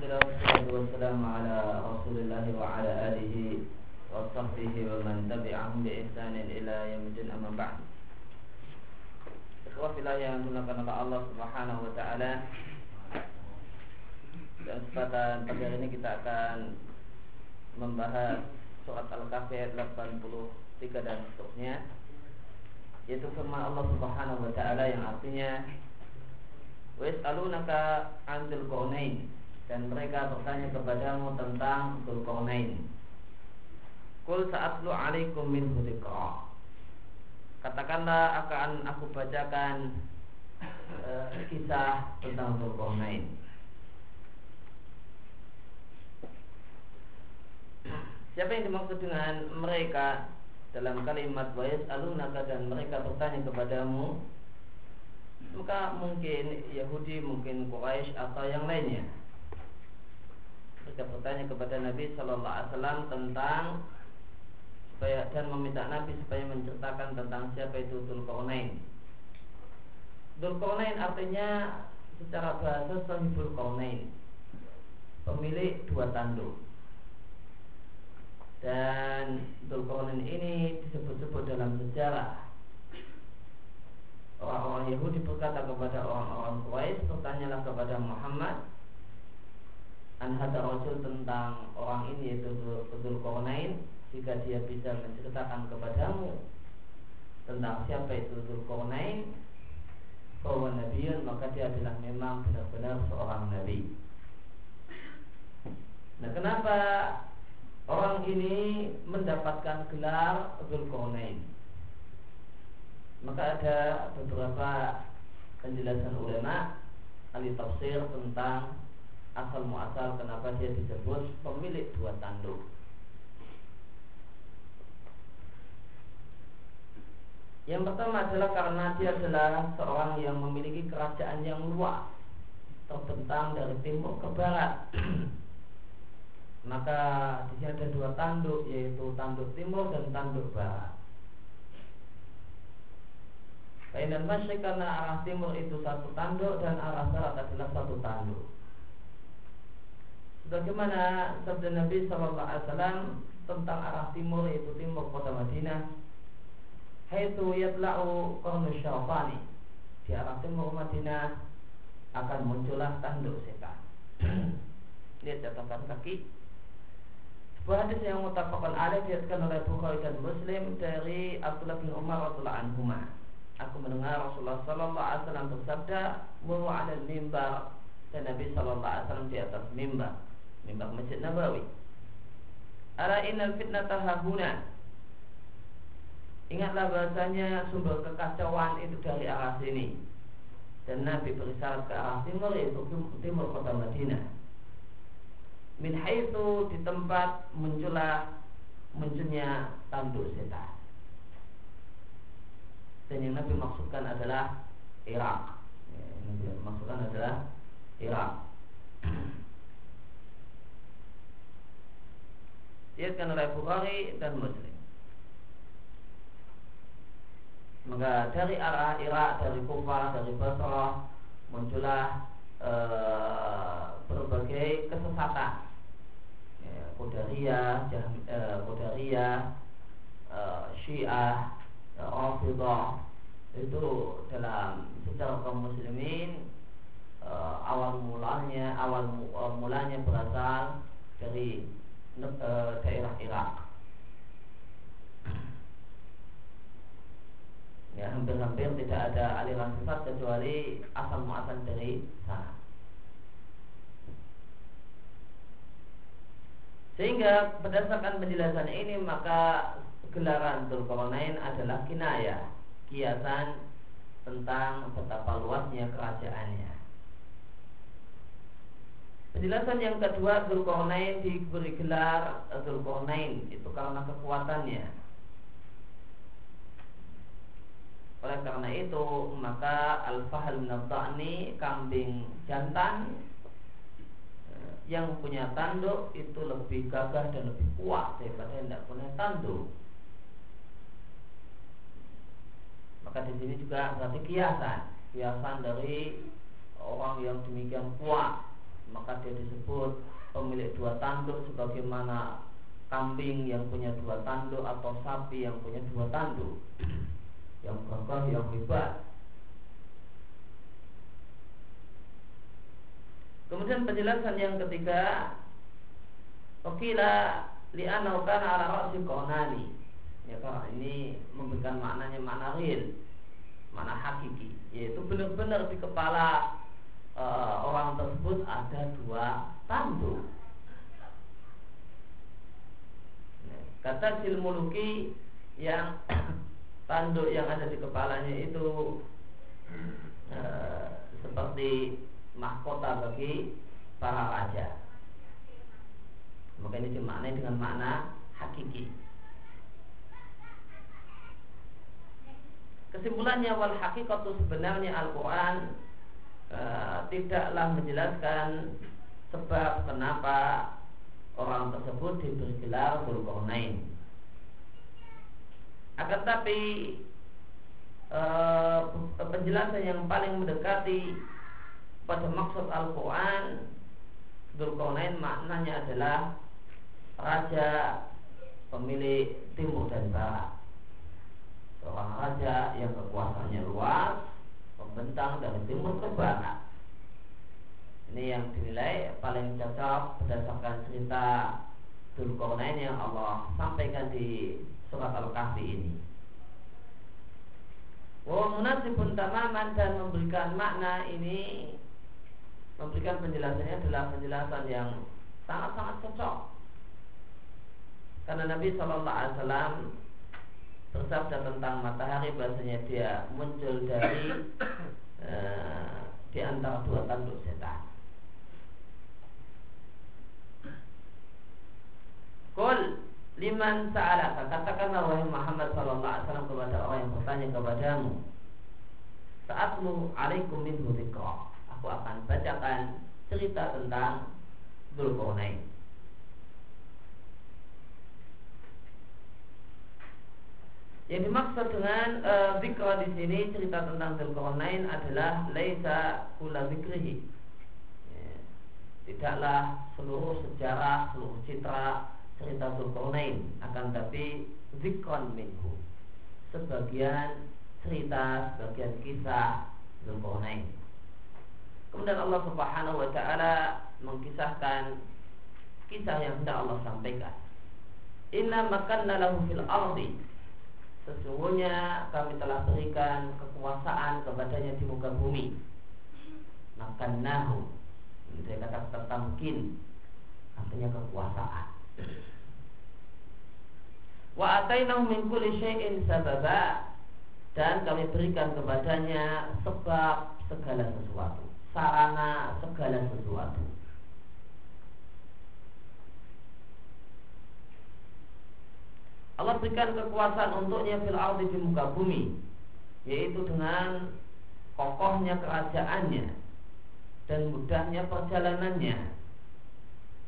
Wassalatu wassalamu ala Rasulillah wa ala alihi wa sahbihi wa man tabi'ahum bi ihsanin ila yaumil amma ba'd. Ikhwah yang dimuliakan oleh Allah Subhanahu wa taala. Dan kesempatan pagi ini kita akan membahas surat Al-Kahfi 83 dan seterusnya yaitu firman Allah Subhanahu wa taala yang artinya 'anil qaunain dan mereka bertanya kepadamu tentang Dzulqarnain. Kul sa'atlu 'alaikum min dzikra. Katakanlah akan aku bacakan uh, kisah tentang Dzulqarnain. Siapa yang dimaksud dengan mereka dalam kalimat wa yas'alunaka dan mereka bertanya kepadamu maka mungkin Yahudi, mungkin Quraisy atau yang lainnya. Mereka bertanya kepada Nabi Shallallahu Alaihi Wasallam tentang supaya dan meminta Nabi supaya menceritakan tentang siapa itu Dzulqarnain. Dzulqarnain artinya secara bahasa Sahibul Qarnain, pemilik dua tanduk. Dan Dzulqarnain ini disebut-sebut dalam sejarah orang-orang Yahudi berkata kepada orang-orang Quraisy, bertanyalah kepada Muhammad an hada rasul tentang orang ini yaitu Dzul Qarnain jika dia bisa menceritakan kepadamu tentang siapa itu Dzul Qarnain bahwa nabiun maka dia adalah memang benar-benar seorang nabi. Nah, kenapa orang ini mendapatkan gelar Dzul Qarnain? Maka ada beberapa penjelasan ulama ahli tafsir tentang asal muasal kenapa dia disebut pemilik dua tanduk. Yang pertama adalah karena dia adalah seorang yang memiliki kerajaan yang luas terbentang dari timur ke barat. Maka di sini ada dua tanduk yaitu tanduk timur dan tanduk barat. Kainan masyrik karena arah timur itu satu tanduk dan arah barat adalah satu tanduk. Bagaimana sabda Nabi Shallallahu Alaihi Wasallam tentang arah timur yaitu timur kota Madinah. Haitu yatla'u qarnu syaitani. Di arah timur Madinah akan muncullah tanduk setan. Lihat catatan kaki. Sebuah hadis yang mutafakkan ada diatkan oleh Bukhari dan Muslim dari Abdullah bin Umar radhiyallahu anhumah aku mendengar Rasulullah Sallallahu Alaihi Wasallam bersabda, "Wa mimbar dan Nabi Sallallahu Alaihi Wasallam di atas mimbar, mimbar Masjid Nabawi. Ala innal fitnata. Ingatlah bahasanya sumber kekacauan itu dari arah sini. Dan Nabi berisyarat ke arah timur yaitu timur kota Madinah. Min haitsu di tempat muncullah munculnya tanduk setan dan yang Nabi maksudkan adalah Irak. Ya, yang Nabi maksudkan adalah Irak. Diatkan oleh Bukhari dan Muslim. Maka dari arah Irak, dari Kufah, dari Basrah muncullah e, berbagai kesesatan. Ya, Qadariyah, e, Qadariyah, e, Syiah, Rafidah itu dalam sejarah kaum muslimin uh, awal mulanya awal mulanya berasal dari daerah Irak. Ya hampir-hampir tidak ada aliran sesat kecuali asal muasal dari sana. Sehingga berdasarkan penjelasan ini maka gelaran Dzulqarnain adalah kinaya, kiasan tentang betapa luasnya kerajaannya. Penjelasan yang kedua Dzulqarnain diberi gelar Dzulqarnain itu karena kekuatannya. Oleh karena itu maka al-fahl nabani kambing jantan eh, yang punya tanduk itu lebih gagah dan lebih kuat daripada yang tidak punya tanduk. Maka di sini juga berarti kiasan, kiasan dari orang yang demikian kuat. Maka dia disebut pemilik dua tanduk sebagaimana kambing yang punya dua tanduk atau sapi yang punya dua tanduk. Yang gagah yang hebat. Kemudian penjelasan yang ketiga Wakila li'anau kana ala ra'si qonani. Ya karena ini memberikan maknanya makna real makna hakiki yaitu benar-benar di kepala uh, orang tersebut ada dua tanduk. Kata silmuluki yang tanduk yang ada di kepalanya itu uh, seperti mahkota bagi para raja. Maka ini dimaknai dengan makna hakiki. Kesimpulannya wal hakikatu sebenarnya Al-Quran e, tidaklah menjelaskan sebab kenapa orang tersebut diberi gelar Dzulqarnain. Akan tapi e, penjelasan yang paling mendekati pada maksud Al-Quran Dzulqarnain maknanya adalah raja pemilik timur dan barat seorang raja yang kekuasaannya luas membentang dari timur ke barat ini yang dinilai paling cocok berdasarkan cerita Dzulkarnain yang Allah sampaikan di surat Al-Kahfi ini. Wa munasibun tamaman dan memberikan makna ini memberikan penjelasannya adalah penjelasan yang sangat-sangat cocok. Karena Nabi Shallallahu Alaihi Wasallam bersabda tentang matahari bahasanya dia muncul dari uh, di antara dua tanduk setan. Kul liman sa'ala katakanlah wahai Muhammad sallallahu alaihi wasallam kepada orang yang bertanya kepadamu saatmu alaikum min aku akan bacakan cerita tentang Dzulqarnain Yang dimaksud dengan zikra di sini cerita tentang Dzulqarnain adalah laisa kula zikrihi. Ya. Tidaklah seluruh sejarah, seluruh citra cerita Dzulqarnain akan tapi zikron minhu. Sebagian cerita, sebagian kisah Dzulqarnain. Kemudian Allah Subhanahu wa taala mengkisahkan kisah yang hendak Allah sampaikan. Inna makanna lahu fil ardi Sesungguhnya kami telah berikan kekuasaan kepadanya di muka bumi. Makan nahu Ini dia kata tertamkin Artinya kekuasaan. Wa atainahu min kulli syai'in sababa. Dan kami berikan kepadanya sebab segala sesuatu, sarana segala sesuatu. Allah berikan kekuasaan untuknya fil ardi di muka bumi yaitu dengan kokohnya kerajaannya dan mudahnya perjalanannya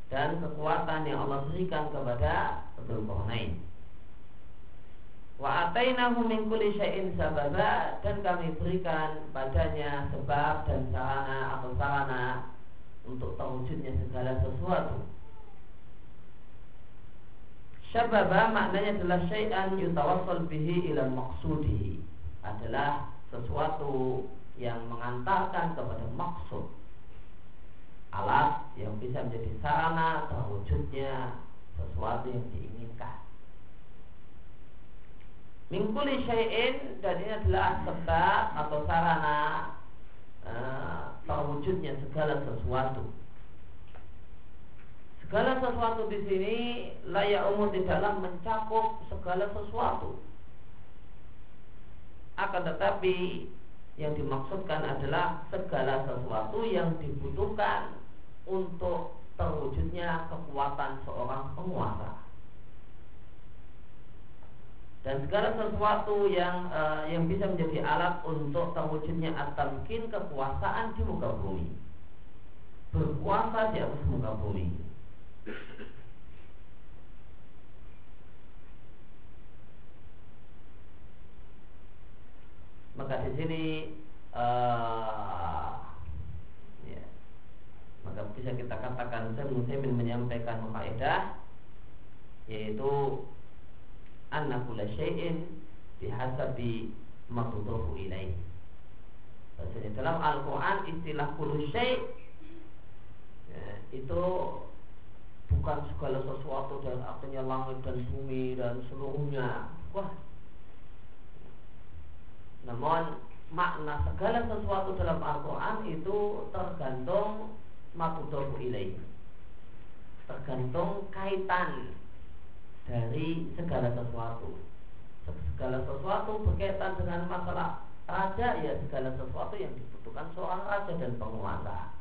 dan kekuatan yang Allah berikan kepada Dzulqarnain. Wa atainahu min kulli syai'in dan kami berikan padanya sebab dan sarana atau sarana untuk terwujudnya segala sesuatu Syababa maknanya adalah syai'an yutawassal bihi ila maqsudihi. Adalah sesuatu yang mengantarkan kepada maksud. Alat yang bisa menjadi sarana terwujudnya sesuatu yang diinginkan. Mingkuli syai'in dan ini adalah sebab atau sarana uh, terwujudnya segala sesuatu Segala sesuatu di sini layak umur tidaklah mencakup segala sesuatu. Akan tetapi yang dimaksudkan adalah segala sesuatu yang dibutuhkan untuk terwujudnya kekuatan seorang penguasa. Dan segala sesuatu yang uh, yang bisa menjadi alat untuk terwujudnya at-tamkin kekuasaan di muka bumi. Berkuasa di atas muka bumi maka di sini uh, ya, maka bisa kita katakan saya Muslimin menyampaikan kaidah yaitu anna kulla syai'in bihasabi maqduhu ilaih. Maksudnya dalam Al-Quran istilah kullu syai' ya, itu bukan segala sesuatu dan artinya langit dan bumi dan seluruhnya. Wah. Namun makna segala sesuatu dalam Al-Quran itu tergantung makudofu ilaih. Tergantung kaitan dari segala sesuatu. Segala sesuatu berkaitan dengan masalah raja ya segala sesuatu yang dibutuhkan seorang raja dan penguasa.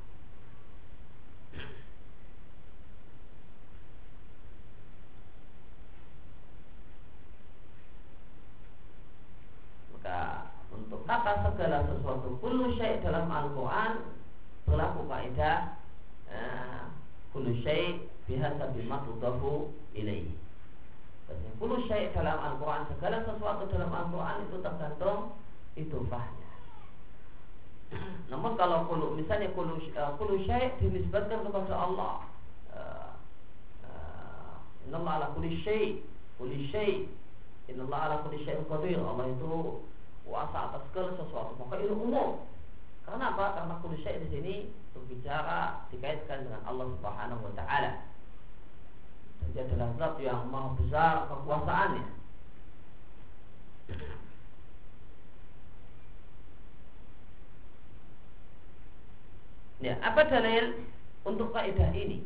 Maka untuk kata segala sesuatu kullu syai' dalam Al-Quran berlaku kaidah uh, kullu syai' bihasabi ma tudafu ilaihi. Kullu syai' dalam Al-Quran Segala sesuatu dalam Al-Quran itu tergantung itu fahnya Namun kalau kulu, misalnya kulu, uh, kulu syai' dinisbatkan kepada Allah uh, uh, Inna Allah ala kulli syai' Kulli syai' Inna Allah ala kulli syai' qadir. Allah itu kuasa atas segala sesuatu Maka itu umum Karena apa? Karena kulli syai' di sini berbicara dikaitkan dengan Allah Subhanahu wa taala dia adalah zat yang maha besar kekuasaannya. Ya, apa dalil untuk kaidah ini?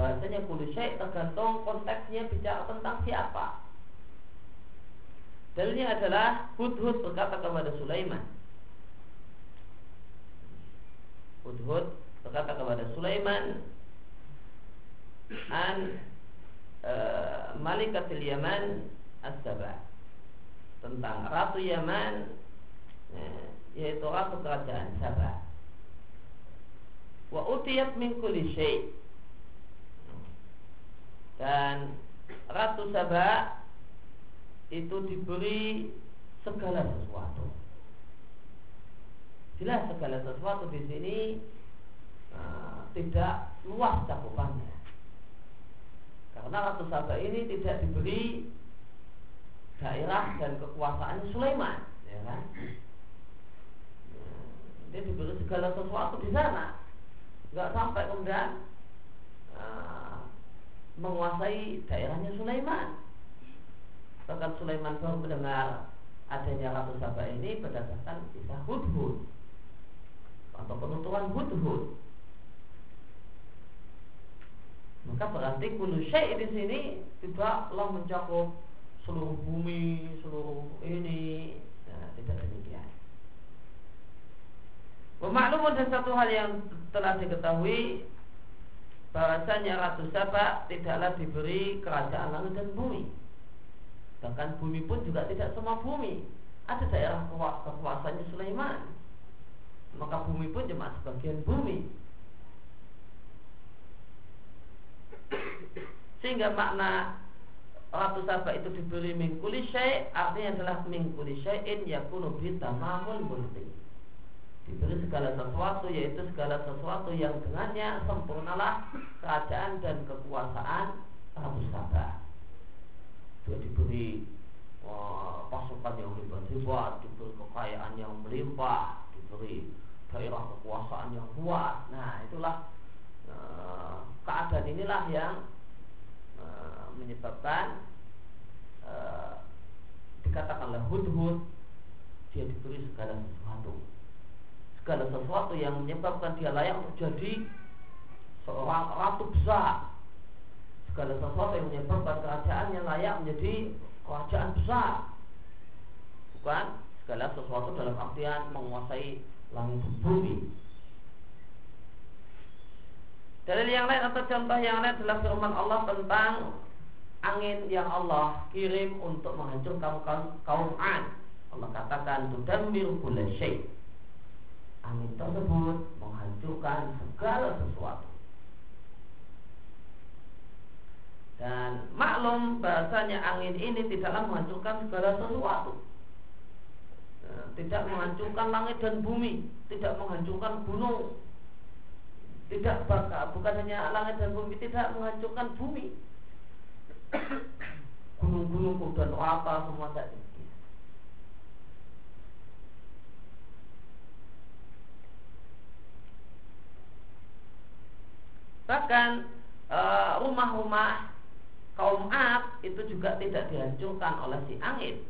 Bahasanya kullu syai' tergantung konteksnya bicara tentang siapa. Dalilnya adalah Hudhud berkata kepada Sulaiman. Hudhud berkata kepada Sulaiman an uh, Malikatul Yaman As-Sabah tentang Ratu Yaman uh, yaitu Ratu Kerajaan Sabah. Wa utiyat min kulli dan Ratu Sabah itu diberi segala sesuatu. Jelas segala sesuatu di sini uh, tidak luas cakupannya. Karena Ratu Saba ini tidak diberi daerah dan kekuasaan Sulaiman, ya kan? Dia diberi segala sesuatu di sana, nggak sampai kemudian uh, menguasai daerahnya Sulaiman. Bahkan Sulaiman baru mendengar adanya Ratu Saba ini berdasarkan kisah Hudhud atau penuturan Hudhud. Maka berarti kulu syai' di sini tidaklah mencakup seluruh bumi, seluruh ini, nah, tidak demikian. Pemakluman dan satu hal yang telah diketahui bahwasanya Ratu Saba tidaklah diberi kerajaan langit dan bumi. Bahkan bumi pun juga tidak semua bumi. Ada daerah kekuasaannya Sulaiman. Maka bumi pun cuma sebagian bumi. Sehingga makna Ratu Sabah itu diberi mingkuli syai' artinya adalah mingkuli syai'in yakunu bitamamul mulki. Diberi segala sesuatu yaitu segala sesuatu yang dengannya sempurnalah kerajaan dan kekuasaan Ratu Sabah. Dia diberi oh, pasukan yang hebat-hebat, diberi kekayaan yang melimpah, diberi daerah kekuasaan yang luas. Nah, itulah uh, keadaan inilah yang uh, menyebabkan uh, dikatakanlah hudhud dia diberi segala sesuatu segala sesuatu yang menyebabkan dia layak untuk jadi seorang ratu besar segala sesuatu yang menyebabkan kerajaannya layak menjadi kerajaan besar bukan segala sesuatu dalam artian menguasai langit bumi Dalil yang lain atau contoh yang lain adalah firman Allah tentang angin yang Allah kirim untuk menghancurkan kaum, kaum An. Allah katakan tudamir kulla syai. Angin tersebut menghancurkan segala sesuatu. Dan maklum bahasanya angin ini tidaklah menghancurkan segala sesuatu. Tidak menghancurkan langit dan bumi, tidak menghancurkan gunung, tidak bakal bukan hanya langit dan bumi tidak menghancurkan bumi gunung-gunung kemudian apa semua tadi bahkan eh, rumah-rumah kaum Ad itu juga tidak dihancurkan oleh si angin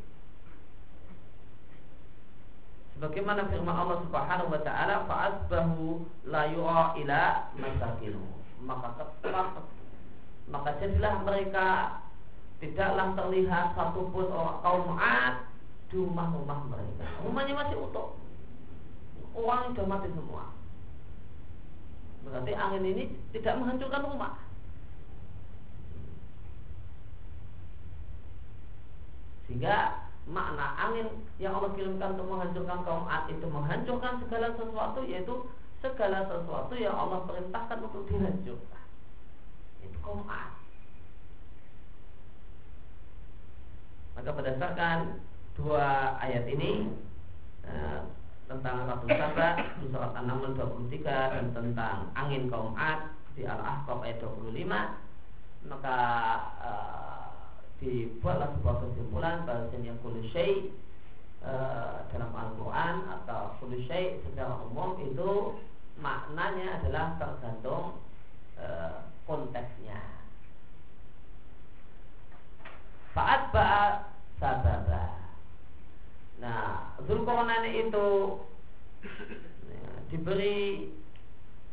Bagaimana firman Allah Subhanahu wa taala fa'asbahu la yura ila masakinu. Maka tetap maka jadilah mereka tidaklah terlihat satupun orang kaum Ad di rumah-rumah mereka. Rumahnya masih utuh. Uang sudah mati semua. Berarti angin ini tidak menghancurkan rumah. Sehingga makna angin yang Allah kirimkan untuk menghancurkan kaum Ad itu menghancurkan segala sesuatu yaitu segala sesuatu yang Allah perintahkan untuk dihancurkan. Itu kaum Ad. Maka berdasarkan dua ayat ini eh, tentang Ratu Saba di surat An-Naml 23 dan tentang angin kaum Ad di Al-Ahqaf ayat 25 maka eh, dibuatlah sebuah kesimpulan bahasanya kullu syai e, dalam Al-Quran atau kullu syai secara umum itu maknanya adalah tergantung e, konteksnya. Saat ba'a sababa. Nah, Zulkarnain itu ya, diberi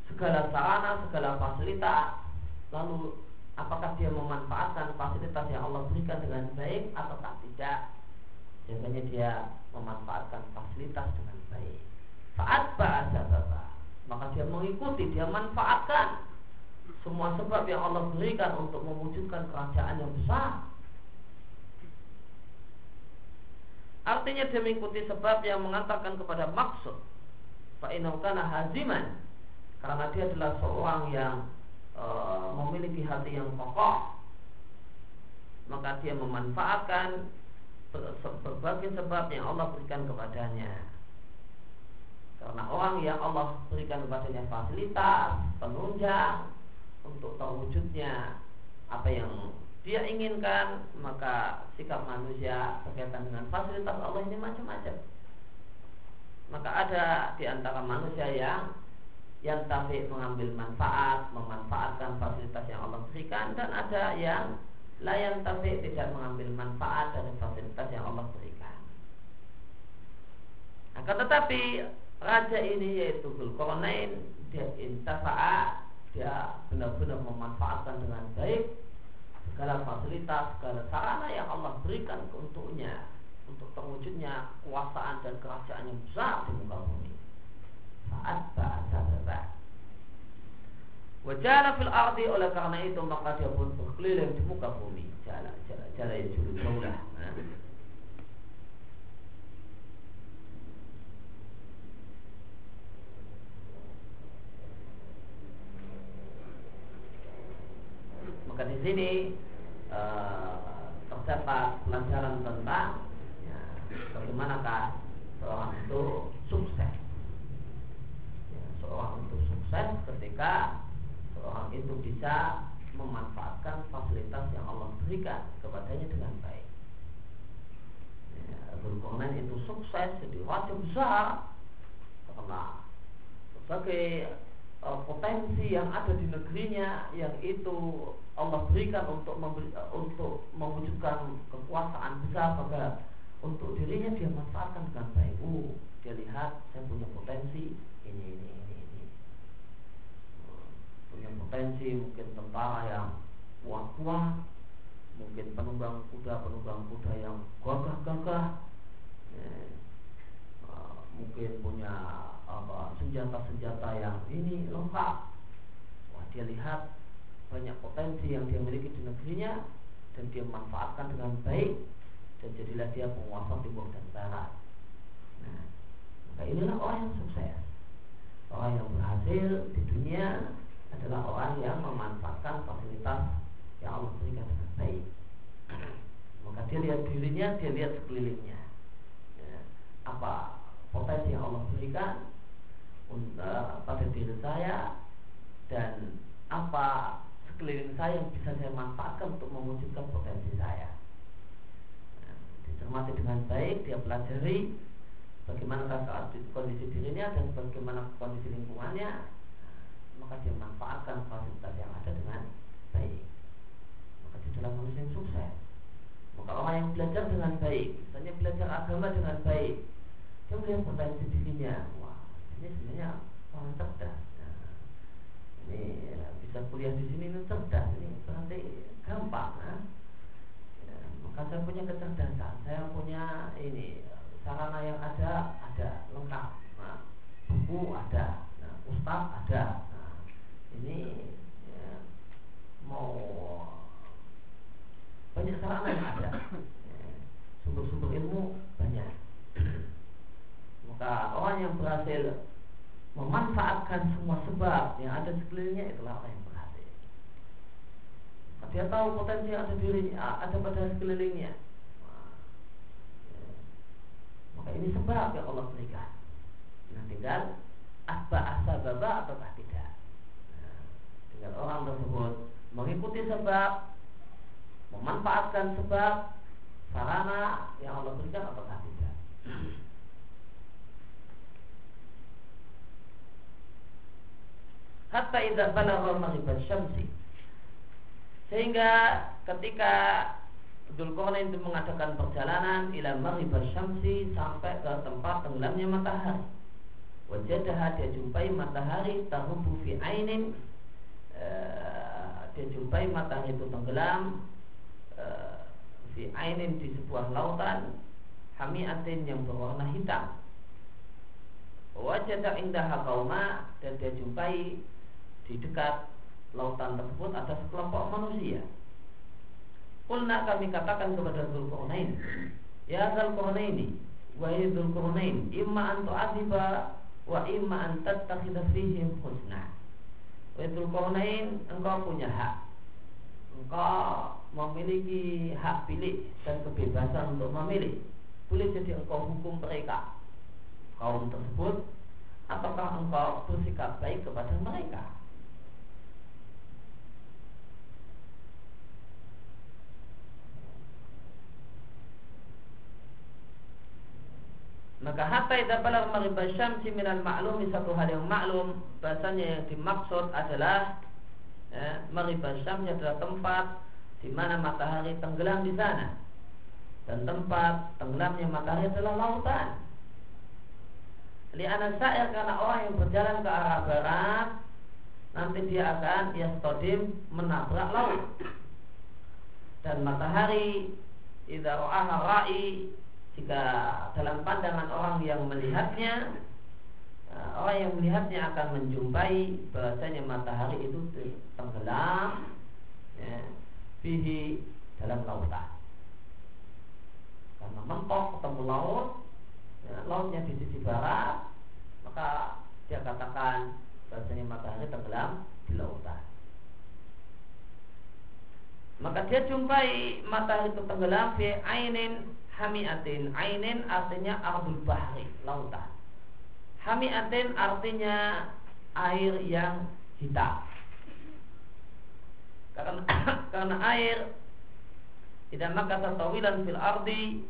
segala sarana, segala fasilitas, lalu apakah dia memanfaatkan fasilitas yang Allah berikan dengan baik ataukah tidak? Biasanya dia memanfaatkan fasilitas dengan baik. Saat bahasa bapak maka dia mengikuti dia manfaatkan semua sebab yang Allah berikan untuk mewujudkan kerajaan yang besar. Artinya dia mengikuti sebab yang mengantarkan kepada maksud. Fa'inau haziman. Karena dia adalah seorang yang Eh, memiliki hati yang kokoh maka dia memanfaatkan berbagai sebab yang Allah berikan kepadanya. Karena orang yang Allah berikan kepadanya fasilitas penunjang untuk terwujudnya apa yang dia inginkan maka sikap manusia berkaitan dengan fasilitas Allah ini macam-macam. Maka ada di antara manusia yang yang tapi mengambil manfaat, memanfaatkan fasilitas yang Allah berikan dan ada yang layan tapi tidak mengambil manfaat dari fasilitas yang Allah berikan. Akan tetapi raja ini yaitu Zulkarnain dia intafa'a dia benar-benar memanfaatkan dengan baik segala fasilitas, segala sarana yang Allah berikan untuknya untuk terwujudnya kekuasaan dan kerajaan yang besar di muka bumi saat bahasa berbah. Wajala fil ardi oleh karena itu maka dia pun berkeliling di muka bumi. Jala, jala, jala yang julu jaulah. Nah. Maka di sini uh, terdapat pelajaran tentang ya, bagaimanakah seorang itu sukses seorang itu sukses ketika seorang itu bisa memanfaatkan fasilitas yang Allah berikan kepadanya dengan baik. Ya, itu sukses jadi raja besar karena sebagai uh, potensi yang ada di negerinya yang itu Allah berikan untuk memberi, uh, untuk mewujudkan kekuasaan besar pada untuk dirinya dia manfaatkan dengan baik. Uh, dia lihat saya punya potensi ini ini punya potensi mungkin tentara yang kuat-kuat mungkin penunggang kuda penunggang kuda yang gagah-gagah ya, uh, mungkin punya apa senjata-senjata yang ini lengkap. Wah dia lihat banyak potensi yang dia miliki di negerinya dan dia manfaatkan dengan baik dan jadilah dia penguasa timur dan barat. Nah maka inilah orang yang sukses. Orang yang berhasil di dunia adalah orang yang memanfaatkan fasilitas yang Allah berikan dengan baik. Maka dia lihat dirinya, dia lihat sekelilingnya. Ya, apa potensi yang Allah berikan untuk, pada diri saya dan apa sekeliling saya yang bisa saya manfaatkan untuk mewujudkan potensi saya. Nah, dicermati dengan baik, dia pelajari bagaimana saat kondisi dirinya dan bagaimana kondisi lingkungannya, maka dia manfaatkan fasilitas yang ada dengan baik. Maka di dalam manusia yang sukses. Maka orang yang belajar dengan baik, misalnya belajar agama dengan baik, dia melihat potensi dirinya. Wah, ini sebenarnya orang cerdas. Nah, ini ya, bisa kuliah di sini ini cerdas. Ini berarti gampang. Nah. Maka saya punya kecerdasan, saya punya ini sarana yang ada ada lengkap. Nah, buku ada, nah, ustaz ada. Nah, ini ya, mau banyak sarana yang ada. Sumber-sumber ilmu banyak. Maka orang yang berhasil memanfaatkan semua sebab yang ada sekelilingnya itulah orang yang berhasil. Dia tahu potensi yang ada dirinya ada pada sekelilingnya. Maka ini sebab yang Allah berikan. Nah tinggal asba asbaba atau tidak tinggal orang tersebut mengikuti sebab memanfaatkan sebab sarana yang Allah berikan atau tidak. Hatta idza balagha maghrib syamsi sehingga ketika Dzulqarnain itu mengadakan perjalanan ila maghrib syamsi sampai ke tempat tenggelamnya matahari. Wajadaha dia jumpai matahari tahubu fi ainin uh, dia jumpai matahari itu tenggelam fi ainin di sebuah lautan hamiatin yang berwarna hitam. Wajah indah kauma dan dia jumpai di dekat lautan tersebut ada sekelompok manusia. Kulna kami katakan kepada Zulkarnain Ya Zulkarnaini Wahai Zulkarnain Imma antu asiba Wa imma antattakhidha fihim husna Wahai Zulkarnain Engkau punya hak. Engkau memiliki hak pilih dan kebebasan untuk memilih. Boleh jadi engkau hukum mereka kaum tersebut ataukah engkau bersikap baik kepada mereka Maka hatta idza balagha maghrib syamsi minal ma'lumi satu hal yang maklum bahasanya yang dimaksud adalah ya, maghrib syamsi adalah tempat di mana matahari tenggelam di sana dan tempat tenggelamnya matahari adalah lautan. Liana sa'ir karena orang yang berjalan ke arah barat nanti dia akan yastodim menabrak laut dan matahari idza ra'aha ra'i jika dalam pandangan orang yang melihatnya eh, orang yang melihatnya akan menjumpai bahasanya matahari itu tenggelam ya, dalam lautan. Karena mentok ketemu laut, ya, lautnya di sisi barat, maka dia katakan bahasanya matahari tenggelam di lautan. Maka dia jumpai matahari itu tenggelam fi ainin hamiatin. Ainin artinya ardul bahri, lautan. Hamiatin artinya air yang hitam karena karena air tidak maka tawilan fil ardi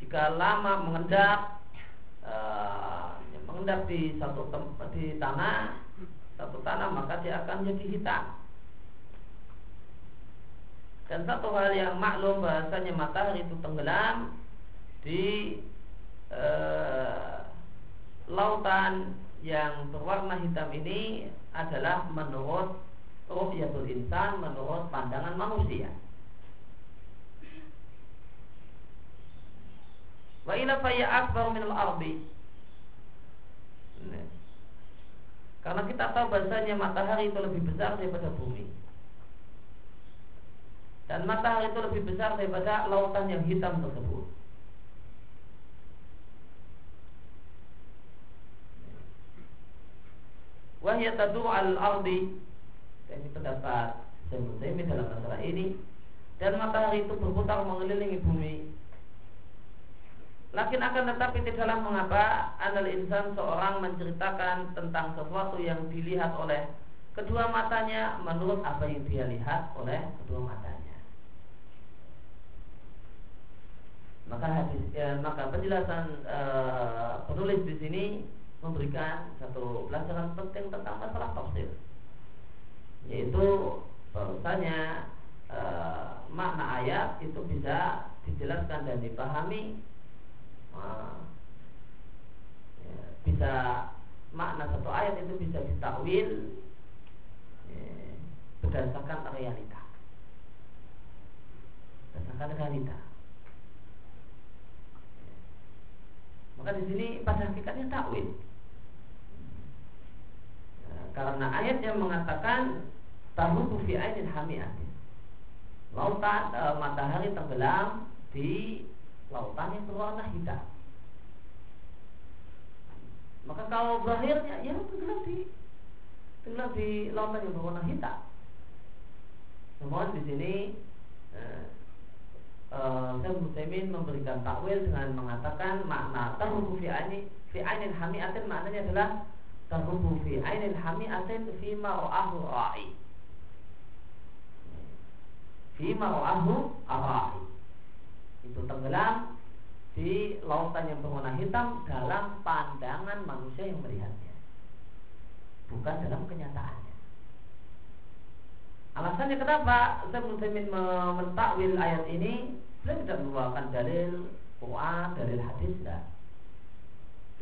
jika lama mengendap uh, mengendap di satu tempat di tanah satu tanah maka dia akan jadi hitam dan satu hal yang maklum bahasanya matahari itu tenggelam di uh, lautan yang berwarna hitam ini adalah menurut ru'yatul insan menurut pandangan manusia. Wa ila faya akbar min al-ardi. Karena kita tahu bahasanya matahari itu lebih besar daripada bumi. Dan matahari itu lebih besar daripada lautan yang hitam tersebut. Wahya tadu al-ardi ini pendapat Syaikhul dalam masalah ini dan matahari itu berputar mengelilingi bumi. Lakin akan tetapi tidaklah mengapa anal insan seorang menceritakan tentang sesuatu yang dilihat oleh kedua matanya menurut apa yang dia lihat oleh kedua matanya. Maka hadis, ya, maka penjelasan e, penulis di sini memberikan satu pelajaran penting tentang masalah tafsir, yaitu bahwasanya e, makna ayat itu bisa dijelaskan dan dipahami ya, bisa makna satu ayat itu bisa ditakwil ya, berdasarkan realita. Berdasarkan realita ya. Maka di sini pada hakikatnya takwil. Ya, karena ayat yang mengatakan tahu fi ainin hamiatin. Lautan e, matahari tenggelam di lautan yang berwarna hitam. Maka kalau zahirnya ya tenggelam di tenggelam di lautan yang berwarna hitam. Namun di sini eh, eh, Muslimin memberikan takwil dengan mengatakan makna tarubu fi aini fi ainil hamiatin maknanya adalah tarubu fi ainil hamiatin fi ma'ahu ra'i. Fi ma'ahu ra'i. Itu tenggelam di lautan yang berwarna hitam dalam pandangan manusia yang melihatnya bukan dalam kenyataannya alasannya kenapa saya Muslimin mentakwil ayat ini beliau tidak membawakan dalil Quran, dalil hadis tidak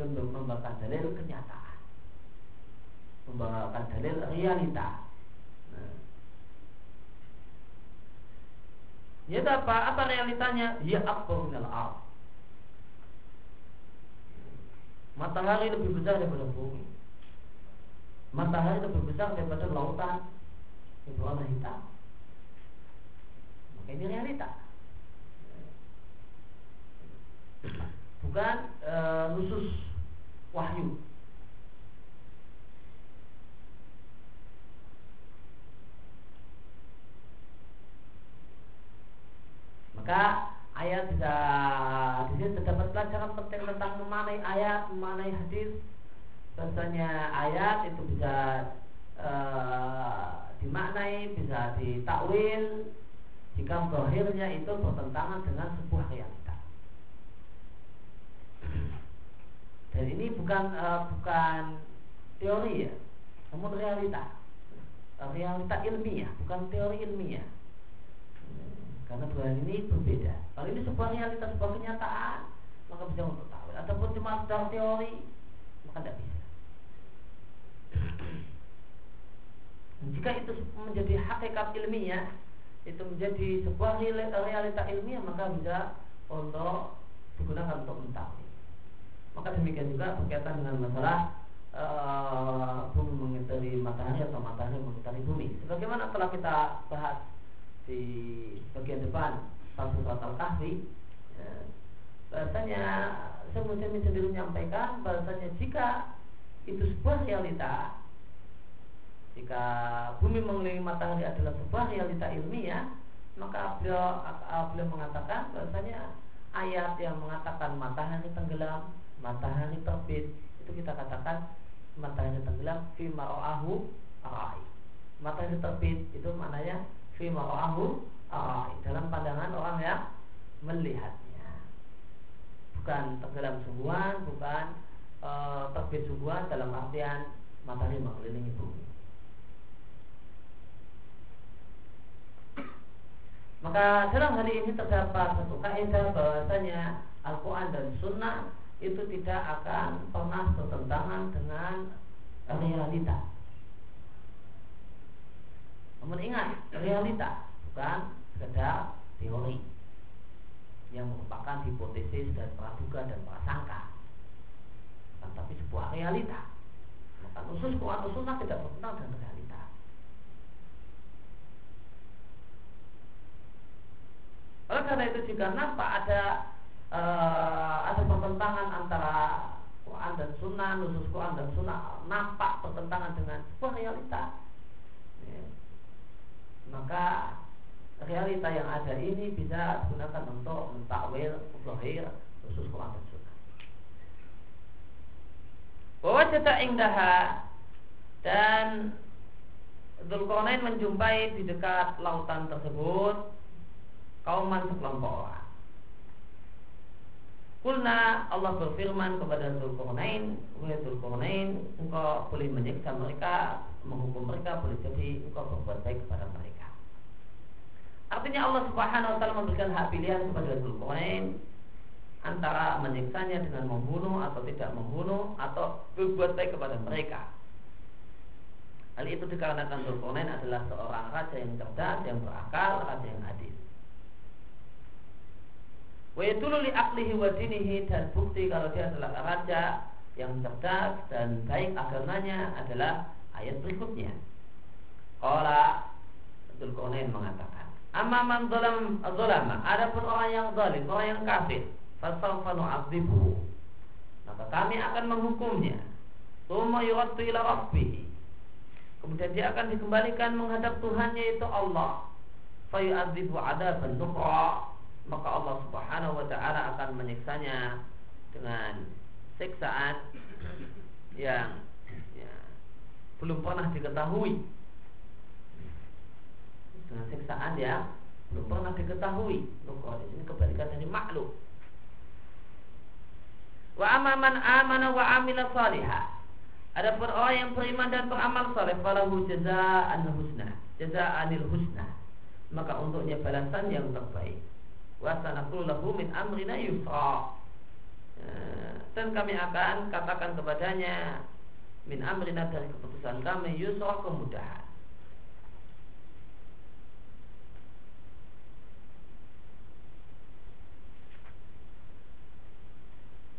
untuk membawakan dalil kenyataan membawakan dalil realita nah. Ya apa? Apa realitanya? Ya akbar minal Matahari lebih besar daripada bumi. Matahari lebih besar daripada lautan yang berwarna hitam. Maka ini realita. Bukan e, nusus wahyu. Maka ayat bisa di sini terdapat pelajaran penting tentang memanai ayat, memanai hadis. Bahasanya ayat itu bisa uh, dimaknai, bisa ditakwil jika zahirnya itu bertentangan dengan sebuah realita. Dan ini bukan uh, bukan teori ya, namun realita. Realita ilmiah, bukan teori ilmiah. Karena dua ini berbeda. Kalau ini sebuah realitas, sebuah kenyataan, maka bisa untuk tahu. Ataupun cuma sekedar teori, maka tidak bisa. Jika itu menjadi hakikat ilmiah, itu menjadi sebuah realita ilmiah, maka bisa untuk digunakan untuk mengetahui. Maka demikian juga berkaitan dengan masalah uh, bumi mengitari matahari atau matahari mengitari bumi. Sebagaimana telah kita bahas di bagian depan surat Al-Kahfi ya, bahasanya saya sendiri menyampaikan bahasanya jika itu sebuah realita jika bumi mengelilingi matahari adalah sebuah realita ilmiah maka beliau beliau mengatakan bahasanya ayat yang mengatakan matahari tenggelam matahari terbit itu kita katakan matahari tenggelam fi mar'ahu matahari terbit itu maknanya fi mar'ahu dalam pandangan orang yang melihatnya. Bukan tenggelam sungguhan bukan e, terbit sungguhan dalam artian matahari mengelilingi bumi maka dalam hal ini terdapat satu kaidah bahwasanya Al-Quran dan Sunnah itu tidak akan pernah bertentangan dengan realita namun ingat, realita bukan sekedar teori yang merupakan hipotesis dan praduga dan prasangka, tapi sebuah realita. Maka usus Quran Sunnah tidak bertentangan dengan realita. Oleh karena itu jika nampak ada uh, ada pertentangan antara Quran dan Sunnah, nusus Quran dan Sunnah nampak pertentangan dengan sebuah realita, ya, maka realita yang ada ini bisa digunakan untuk mentakwil zahir khusus Quran dan Sunnah. Cetak indaha dan Dzulkarnain menjumpai di dekat lautan tersebut kauman sekelompok orang. Kulna Allah berfirman kepada Dzulkarnain, "Wahai Dzulkarnain, engkau boleh menyiksa mereka, menghukum mereka, boleh jadi engkau berbuat baik kepada mereka." Artinya Allah Subhanahu wa taala memberikan hak pilihan kepada Dzulkarnain antara menyiksanya dengan membunuh atau tidak membunuh atau berbuat baik kepada mereka. Hal itu dikarenakan Dzulkarnain adalah seorang raja yang cerdas, yang berakal, raja yang adil. Wa yadullu li aqlihi wa dinihi dan bukti kalau dia adalah raja yang cerdas dan baik agamanya adalah ayat berikutnya. Qala Dzulkarnain mengatakan, "Amma man zalam zalama, adapun orang yang zalim, orang yang kafir, fasawfa nu'adzibuhu." Maka kami akan menghukumnya. Tsumma yuraddu ila rabbih. Kemudian dia akan dikembalikan menghadap Tuhannya yaitu Allah. Fayu'adzibu adaban nukra maka Allah Subhanahu wa taala akan menyiksanya dengan siksaan yang ya, belum pernah diketahui dengan siksaan yang belum pernah diketahui. Nukrah di sini kebalikan dari makhluk. Wa amaman amana wa amila salihah. Adapun orang yang beriman dan beramal saleh falahu jazaa'an husna, jazaa'anil husna. Maka untuknya balasan yang terbaik wa lahu min amrina yusra. Ya, dan kami akan katakan kepadanya min amrina dari keputusan kami yusra kemudahan.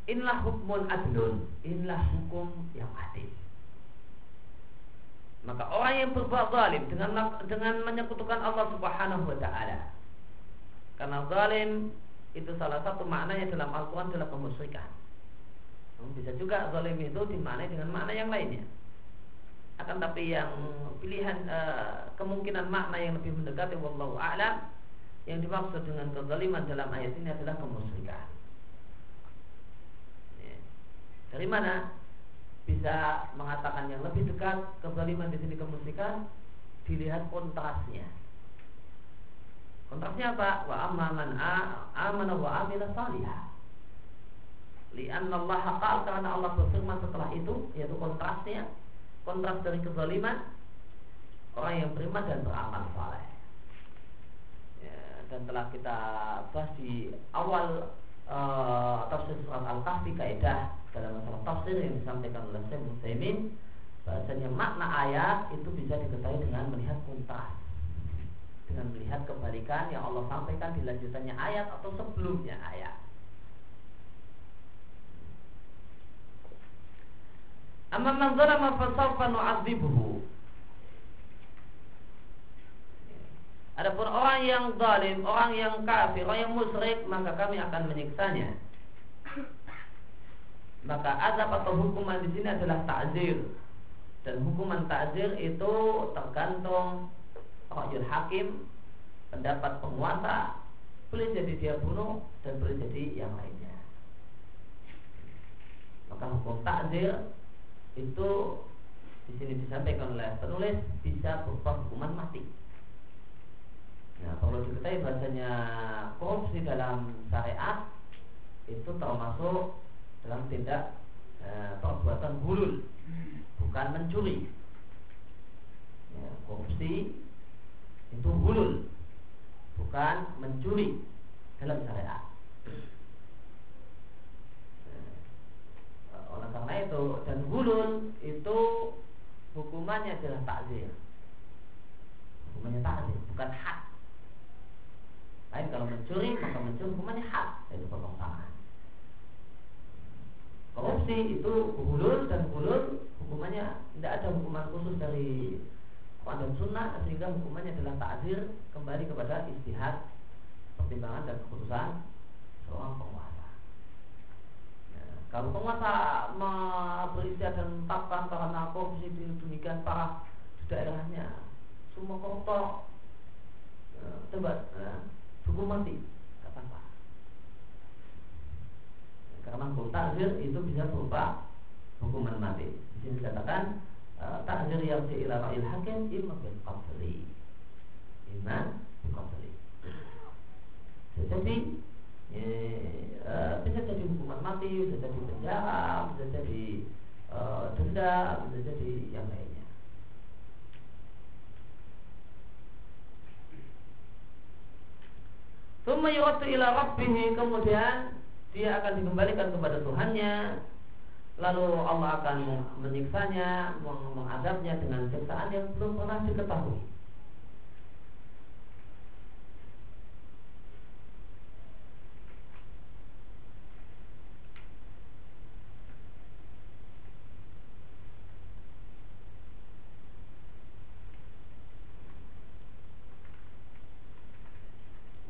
Inilah hukum adlun Inilah hukum yang adil. Maka orang yang berbuat zalim dengan dengan menyekutukan Allah Subhanahu wa taala karena zalim itu salah satu maknanya dalam Al-Quran adalah kemusyrikan. Bisa juga zalim itu dimaknai dengan makna yang lainnya. Akan tapi yang pilihan e, kemungkinan makna yang lebih mendekati wallahu a'lam yang dimaksud dengan kezaliman dalam ayat ini adalah kemusyrikan. Ya. Dari mana bisa mengatakan yang lebih dekat kezaliman di sini kemusyrikan? Dilihat kontrasnya Kontrasnya apa? Wa amma man amana wa amila salihah. Lianna Allah qal karena Allah berfirman setelah itu yaitu kontrasnya kontras dari kezaliman orang yang beriman dan beramal saleh. Ya, dan telah kita bahas di awal uh, tafsir surat Al-Kahfi kaidah dalam masalah tafsir yang disampaikan oleh Syekh Muslimin bahasanya makna ayat itu bisa diketahui dengan melihat kontras dengan melihat kebalikan yang Allah sampaikan di lanjutannya ayat atau sebelumnya ayat. Amma man zalama fasawfa nu'adzibuhu. Adapun orang yang zalim, orang yang kafir, orang yang musyrik, maka kami akan menyiksanya. Maka azab atau hukuman di sini adalah takzir. Dan hukuman takzir itu tergantung Rajul hakim pendapat penguasa boleh jadi dia bunuh dan boleh jadi yang lainnya. Maka hukum takdir itu di sini disampaikan oleh penulis bisa berupa hukuman mati. Nah, perlu diketahui bahasanya korupsi dalam syariat itu termasuk dalam tindak e, perbuatan hulul, bukan mencuri. Ya, korupsi itu hulul bukan mencuri dalam syariat. Nah, oleh karena itu dan hulul itu hukumannya adalah takzir. Hukumannya takzir bukan hak lain kalau mencuri maka mencuri hukumannya hak yaitu potong tangan korupsi itu hulul dan hulul hukumannya tidak ada hukuman khusus dari Dan Sunnah sehingga hukumannya adalah takdir kembali kepada istihad pertimbangan dan keputusan seorang penguasa. Ya, kalau penguasa beristihad dan menetapkan karena korupsi demikian parah di daerahnya, semua koruptor ya, tebas, ya, hukum mati, kata apa Karena hukum takdir itu bisa berupa hukuman mati. Di sini dikatakan takdir yang ila ra'il hakim imma bil qatli. Imma bil qatli. Jadi ya, bisa jadi hukuman mati bisa jadi penjara bisa jadi uh, denda bisa jadi yang lainnya. Thumma yuraddu ila rabbih kemudian dia akan dikembalikan kepada Tuhannya lalu Allah akan menyiksanya, mengadabnya dengan siksaan yang belum pernah diketahui.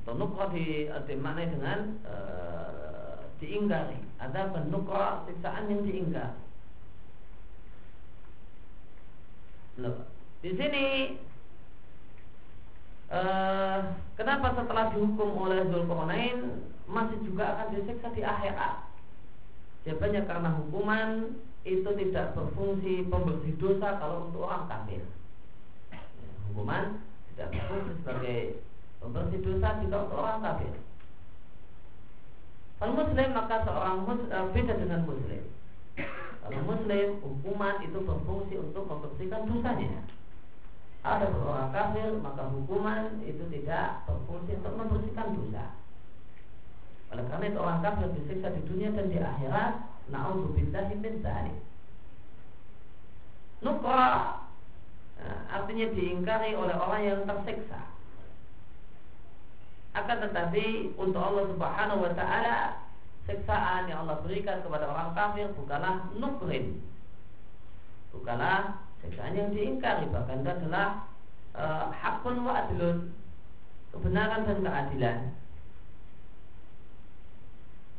Atau nukra di, dimaknai dengan uh, diingkari ada penukra siksaan yang diingkar. Loh, di sini uh, kenapa setelah dihukum oleh Zulkarnain masih juga akan disiksa di akhirat? Jawabannya karena hukuman itu tidak berfungsi pembersih dosa kalau untuk orang kafir. Hukuman tidak berfungsi sebagai pembersih dosa jika untuk orang kafir. Kalau muslim maka seorang muslim, uh, beda dengan muslim. Kalau muslim hukuman itu berfungsi untuk membersihkan dosanya. Ada orang kafir maka hukuman itu tidak berfungsi untuk membersihkan dosa. Oleh karena itu orang kafir disiksa di dunia dan di akhirat. Na'udzubillahi min dzalik. Nukra nah, artinya diingkari oleh orang yang tersiksa akan tetapi untuk Allah Subhanahu wa taala siksaan yang Allah berikan kepada orang kafir bukanlah nukrin. Bukanlah siksaan yang diingkari bahkan itu adalah uh, hakun wa adlun kebenaran dan keadilan.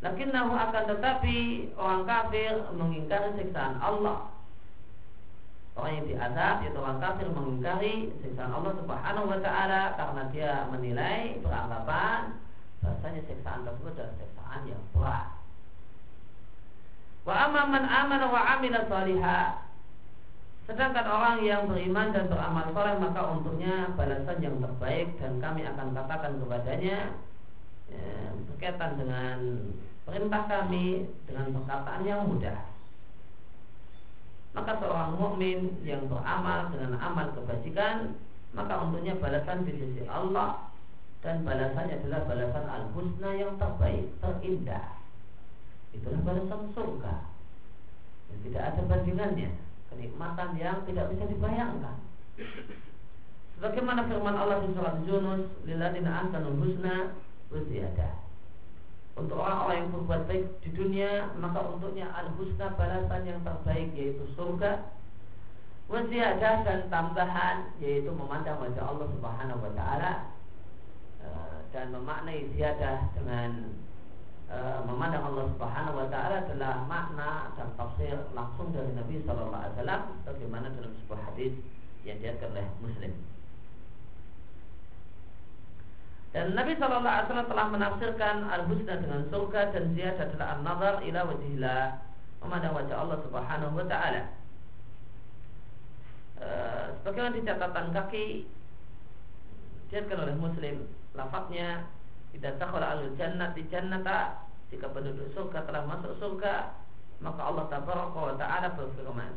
Lakinnahu akan tetapi orang kafir mengingkari siksaan Allah Orang yang diazab yaitu orang kafir mengingkari siksaan Allah Subhanahu wa taala karena dia menilai beranggapan bahasanya siksaan tersebut adalah siksaan yang berat. Wa amma man amana wa amila salihah Sedangkan orang yang beriman dan beramal soleh maka untuknya balasan yang terbaik dan kami akan katakan kepadanya ya, berkaitan dengan perintah kami dengan perkataan yang mudah maka seorang mukmin yang beramal dengan amal kebajikan maka untuknya balasan di sisi Allah dan balasannya adalah balasan al-husna yang terbaik, terindah. Itulah balasan surga. Yang tidak ada bandingannya, kenikmatan yang tidak bisa dibayangkan. Sebagaimana firman Allah di surat Yunus, "Lilladzina ahsanul husna wa ziyadah." Untuk orang-orang yang berbuat baik di dunia maka untuknya al-husna balasan yang terbaik yaitu surga wasiyadah dan tambahan yaitu memandang wajah Allah Subhanahu wa taala eh, dan memaknai ziyadah dengan eh, memandang Allah Subhanahu wa taala adalah makna dan tafsir langsung dari Nabi sallallahu alaihi wasallam bagaimana dalam sebuah hadis yang diatkan oleh Muslim. Dan Nabi Shallallahu Alaihi Wasallam telah menafsirkan al-husna dengan surga dan dia adalah an-nazar ila wajhillah memandang wajah Allah Subhanahu Wa Taala. E, sebagaimana di catatan kaki diatkan oleh Muslim, lafadznya tidak takhala al jannah di jannata jika penduduk surga telah masuk surga maka Allah tabaraka wa taala berfirman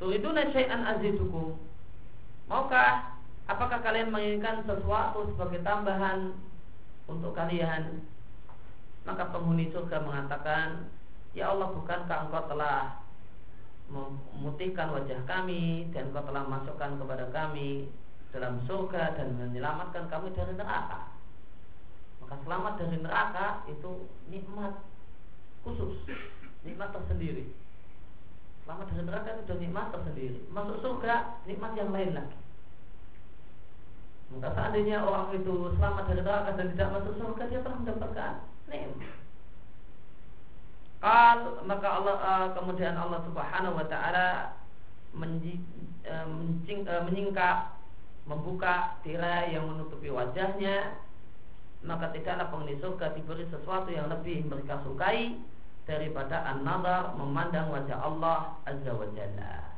Turiduna syai'an azidukum Maukah Apakah kalian menginginkan sesuatu sebagai tambahan untuk kalian? Maka penghuni surga mengatakan, Ya Allah, bukankah engkau telah memutihkan wajah kami dan engkau telah masukkan kepada kami dalam surga dan menyelamatkan kami dari neraka? Maka selamat dari neraka itu nikmat khusus, nikmat tersendiri. Selamat dari neraka itu nikmat tersendiri. Masuk surga nikmat yang lain lagi. Maka seandainya orang itu selamat dari neraka dan tidak masuk surga dia telah mendapatkan nikmat. Kal maka Allah uh, kemudian Allah Subhanahu wa taala mencing, uh, menyingkap membuka tirai yang menutupi wajahnya maka tidaklah penghuni surga diberi sesuatu yang lebih mereka sukai daripada an-nazar memandang wajah Allah azza wa jalla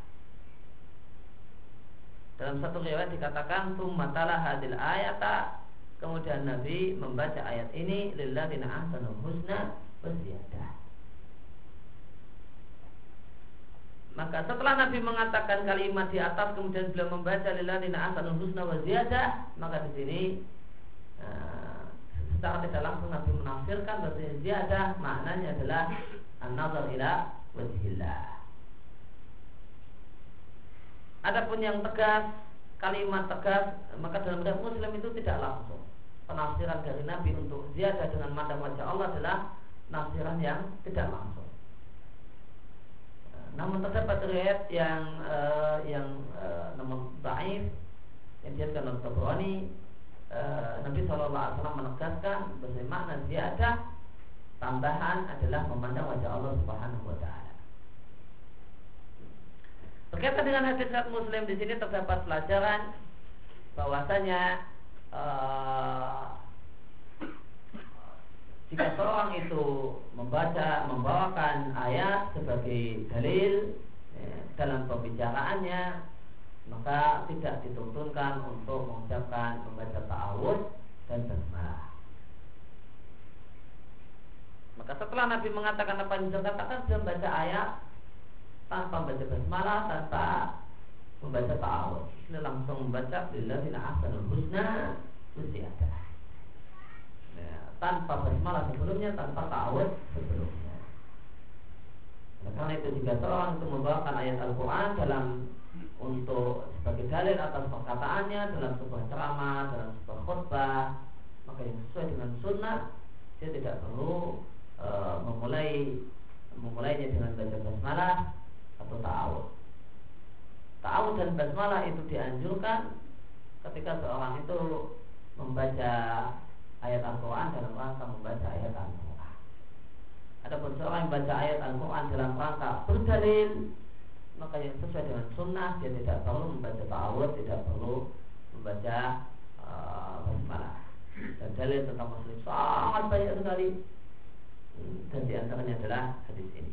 dalam satu riwayat dikatakan tumatala hadil ayata kemudian Nabi membaca ayat ini lilladzina ahsanul husna wa Maka setelah Nabi mengatakan kalimat di atas kemudian beliau membaca lilladzina ahsanul husna wa maka di sini uh, secara tidak langsung Nabi menafsirkan bahwa ziyadah maknanya adalah an-nazar ila wajhillah. Adapun yang tegas kalimat tegas maka dalam riwayat Muslim itu tidak langsung. Penafsiran dari Nabi untuk ziyadah dengan mata wajah Allah adalah nafsiran yang tidak langsung. Namun terdapat riwayat yang uh, yang uh, namun baif yang diatkan oleh Tabrani uh, Nabi SAW menegaskan bahwa makna ziyadah tambahan adalah memandang wajah Allah Subhanahu wa taala. Berkaitan dengan hadis Muslim di sini terdapat pelajaran bahwasanya uh, jika seorang itu membaca membawakan ayat sebagai dalil ya, dalam pembicaraannya maka tidak dituntunkan untuk mengucapkan membaca ta'awud dan basmalah. Maka setelah Nabi mengatakan apa yang sudah katakan dia membaca ayat tanpa membaca basmalah tanpa membaca ta'awud. Ini langsung membaca Lillahina ahsanul husna ada tanpa basmalah sebelumnya, tanpa ta'awud sebelumnya. Nah, karena itu jika seorang itu membawakan ayat Al-Quran dalam untuk sebagai dalil atas perkataannya dalam sebuah ceramah, dalam sebuah khutbah, maka yang sesuai dengan sunnah, dia tidak perlu e, memulai memulainya dengan baca basmalah atau ta'awud. Ta'awud dan basmalah itu dianjurkan ketika seorang itu membaca ayat Al-Quran dalam rangka membaca ayat Al-Quran. Adapun seorang yang baca ayat Al-Quran dalam rangka berdalil, maka yang sesuai dengan sunnah dia tidak perlu membaca ta'awud, tidak perlu membaca uh, basmalah. Dan dalil tentang muslim sangat banyak sekali dan di antaranya adalah hadis ini.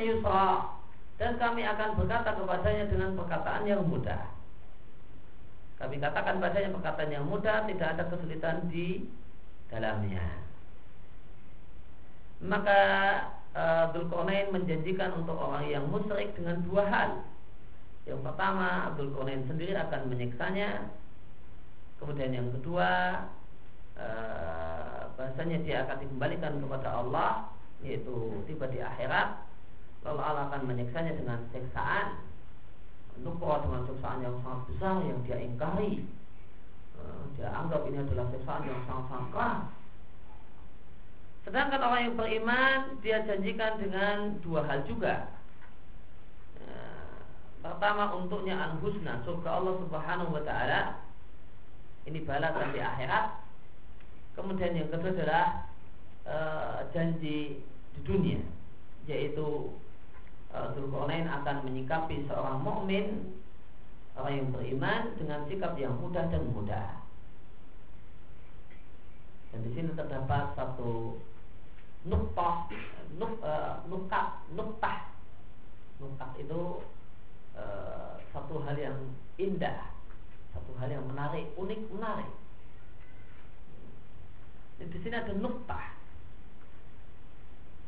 Yusra. Dan kami akan berkata kepadanya dengan perkataan yang mudah. Kami katakan padanya perkataan yang mudah Tidak ada kesulitan di dalamnya. Maka Abdul uh, menjanjikan untuk orang yang musyrik dengan dua hal. Yang pertama Abdul Qarnain sendiri akan menyiksanya. Kemudian yang kedua uh, Bahasanya dia akan dikembalikan kepada Allah Yaitu tiba di akhirat Lalu Allah akan menyiksanya dengan siksaan. Nukra dengan siksaan yang sangat besar yang dia ingkari. Eh, Dia anggap ini adalah siksaan yang sangat-sangat keras Sedangkan orang yang beriman Dia janjikan dengan dua hal juga. Eh, Pertama untuknya al-husna Surga Allah subhanahu wa ta'ala. Ini balasan di akhirat. Kemudian yang kedua adalah e, Janji di dunia Yaitu Zulkarnain akan menyikapi seorang mukmin orang yang beriman dengan sikap yang mudah dan mudah. Dan di sini terdapat satu nuktah, nuk, uh, nukat, nuktah, nukat itu uh, satu hal yang indah, satu hal yang menarik, unik, menarik. Di sini ada nuktah.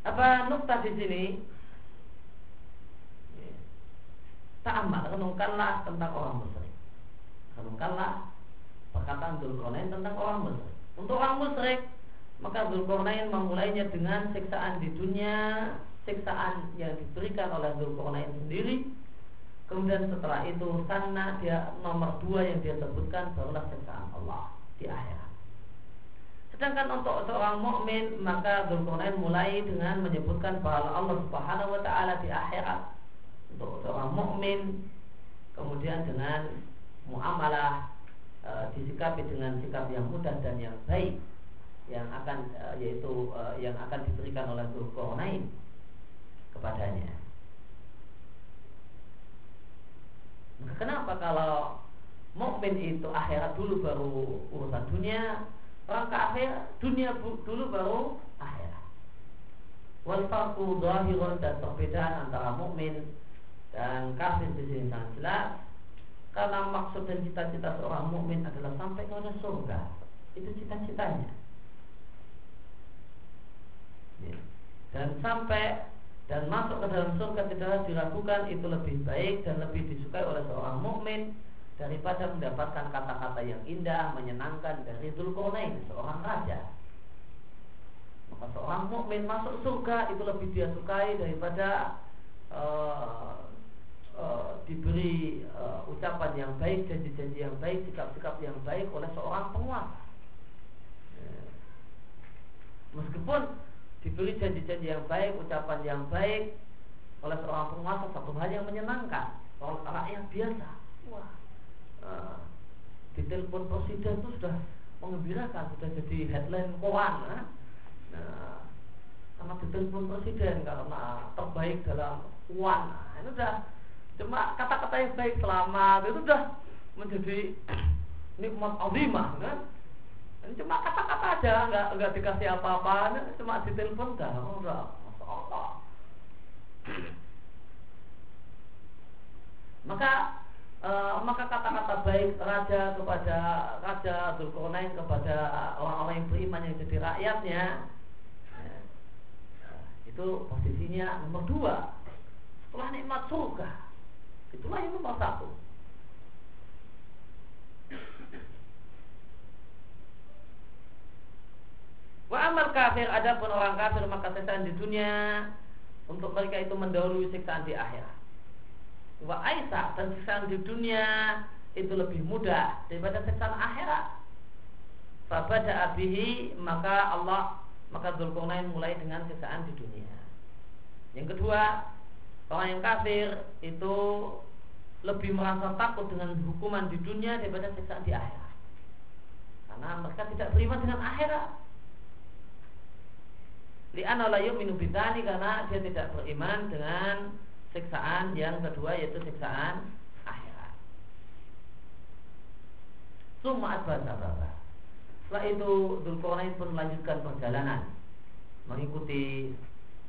Apa nuktah di sini? Ta'amal, renungkanlah tentang orang musyrik. Renungkanlah perkataan Dzulkarnain tentang orang musyrik. Untuk orang musyrik, maka Dzulkarnain memulainya dengan siksaan di dunia, siksaan yang diberikan oleh Dzulkarnain sendiri. Kemudian setelah itu karena dia nomor dua yang dia sebutkan barulah siksaan Allah di akhirat. Sedangkan untuk seorang mukmin maka Dzulkarnain mulai dengan menyebutkan bahwa Allah Subhanahu wa taala di akhirat untuk seorang mukmin kemudian dengan muamalah e, disikapi dengan sikap yang mudah dan yang baik yang akan e, yaitu e, yang akan diberikan oleh Dzulqarnain kepadanya. Maka kenapa kalau mukmin itu akhirat dulu baru urusan dunia, orang kafir dunia dulu baru akhirat. Wal farqu zahirun dan perbedaan antara mukmin dan kafir di sini sangat jelas karena maksud dan cita-cita seorang mukmin adalah sampai ke surga itu cita-citanya ya. dan sampai dan masuk ke dalam surga tidak diragukan itu lebih baik dan lebih disukai oleh seorang mukmin daripada mendapatkan kata-kata yang indah menyenangkan dari Zulkarnain seorang raja. Maka seorang mukmin masuk surga itu lebih dia sukai daripada uh, uh, diberi uh, ucapan yang baik janji-janji yang baik sikap-sikap yang baik oleh seorang penguasa. Meskipun diberi janji-janji yang baik, ucapan yang baik oleh seorang penguasa satu hal yang menyenangkan oleh rakyat biasa. Wah, uh, di telepon presiden itu sudah mengembirakan, sudah jadi headline koran. Nah, nah karena ditelepon presiden karena terbaik dalam uang. Nah, ini sudah cuma kata-kata yang baik selamat itu sudah menjadi nikmat azimah kan ini cuma kata-kata aja, nggak nggak dikasih apa-apa, cuma ditelepon dah, udah, Allah. maka e, maka kata-kata baik raja kepada raja Zulkarnain kepada orang-orang yang beriman yang jadi rakyatnya ya, itu posisinya nomor dua setelah nikmat surga itulah yang nomor satu Wa amal kafir adapun orang kafir maka siksaan di dunia untuk mereka itu mendahului siksaan di akhirat. Wa aisa dan siksaan di dunia itu lebih mudah daripada siksaan akhirat. Fabada abihi maka Allah maka Dzulkarnain mulai dengan siksaan di dunia. Yang kedua, orang yang kafir itu lebih merasa takut dengan hukuman di dunia daripada siksaan di akhirat. Karena mereka tidak beriman dengan akhirat. Li'anna la yu'minu karena dia tidak beriman dengan siksaan yang kedua yaitu siksaan akhirat. Summa asbata Setelah itu Dzulqarnain pun melanjutkan perjalanan mengikuti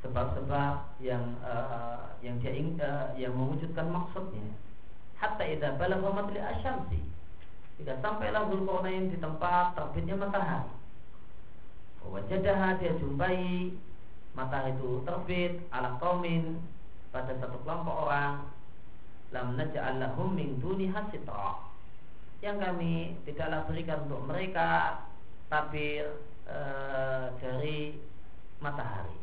sebab-sebab yang uh, yang dia uh, yang mewujudkan maksudnya. Hatta idza balagha matli asyamsi. Tidak sampailah Dzulqarnain di tempat terbitnya matahari Wajadaha dia jumpai matahari itu terbit ala kaumin pada satu kelompok orang lam naj'al lahum min duni hasitra. Yang kami tidaklah berikan untuk mereka tabir e, dari matahari.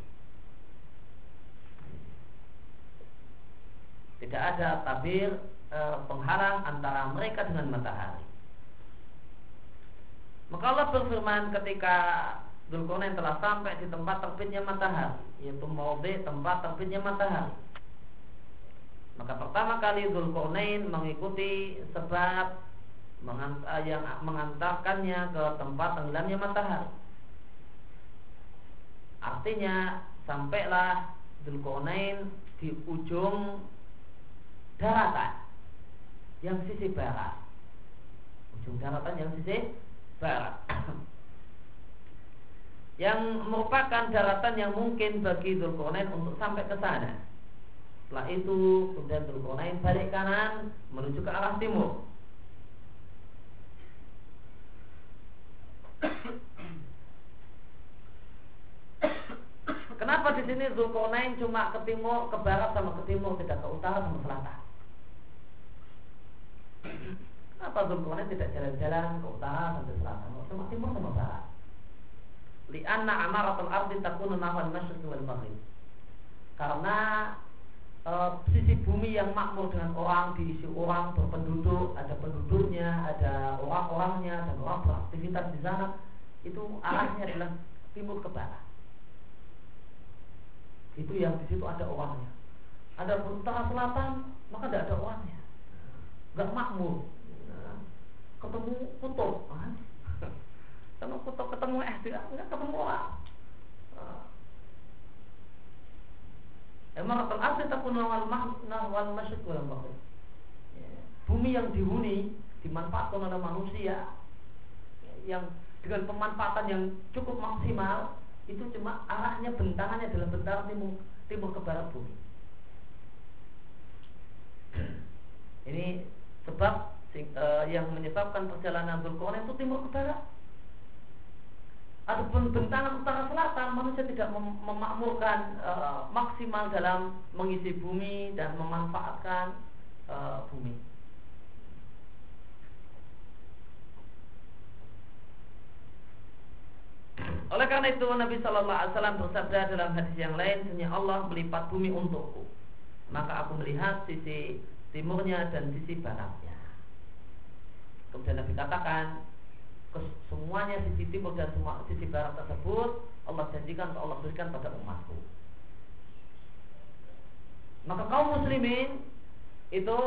Tidak ada tabir e, penghalang antara mereka dengan matahari. Maka Allah berfirman ketika Zulkarnain telah sampai di tempat terbitnya matahari yaitu maudhi tempat terbitnya matahari maka pertama kali Zulkarnain mengikuti sebab yang mengantarkannya ke tempat tenggelamnya matahari. Artinya sampailah Zulkarnain di ujung daratan yang sisi barat. Ujung daratan yang sisi barat. Yang merupakan daratan yang mungkin bagi Dzulkarnain untuk sampai ke sana. Setelah itu kemudian Dzulkarnain balik kanan menuju ke arah timur. Kenapa di sini Zulkarnain cuma ke timur, ke barat sama ke timur, tidak ke utara sama selatan? Kenapa Zulkarnain tidak jalan-jalan ke utara sampai selatan, cuma timur sama barat? li'anna amaratul ardi takunu nahwan masyriq wal maghrib karena e, sisi bumi yang makmur dengan orang diisi orang berpenduduk ada penduduknya ada orang-orangnya dan orang beraktivitas di sana itu arahnya adalah timur ke barat. Itu yang di situ ada orangnya. Ada utara selatan maka tidak ada orangnya. Nggak makmur. Ketemu kutub kan? Sama kutub ketemu eh tidak ketemu orang. Akan asli takun wal mahna wal masyid wal maghrib. Ya. Bumi yang dihuni dimanfaatkan oleh manusia yang dengan pemanfaatan yang cukup maksimal itu cuma arahnya bentangannya adalah bentangan timur timur ke barat bumi. sebab uh, yang menyebabkan perjalanan Dzulqarnain itu timur ke barat. Adapun bentangan utara selatan manusia tidak mem memakmurkan uh, maksimal dalam mengisi bumi dan memanfaatkan uh, bumi. Oleh karena itu Nabi Shallallahu Alaihi Wasallam bersabda dalam hadis yang lain, Sesungguhnya Allah melipat bumi untukku. Maka aku melihat sisi timurnya dan sisi baratnya. Kemudian Nabi katakan, semuanya sisi timur dan semua sisi barat tersebut Allah janjikan untuk Allah berikan pada umatku. Maka kaum muslimin itu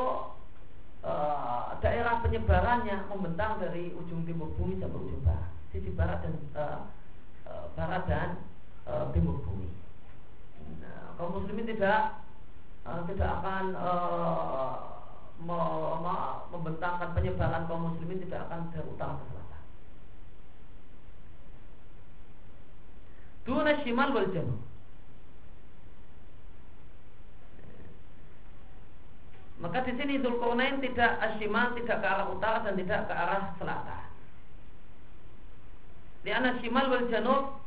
uh, daerah penyebarannya membentang dari ujung timur bumi sampai ujung barat, sisi barat dan uh, barat dan uh, timur bumi. Nah, kaum muslimin tidak uh, tidak akan uh, membentangkan penyebaran kaum muslimin tidak akan dari utara ke selatan. Shimal wal janub. Maka di sini Dzulqarnain tidak asyimal, tidak ke arah utara dan tidak ke arah selatan. Di anak shimal wal janub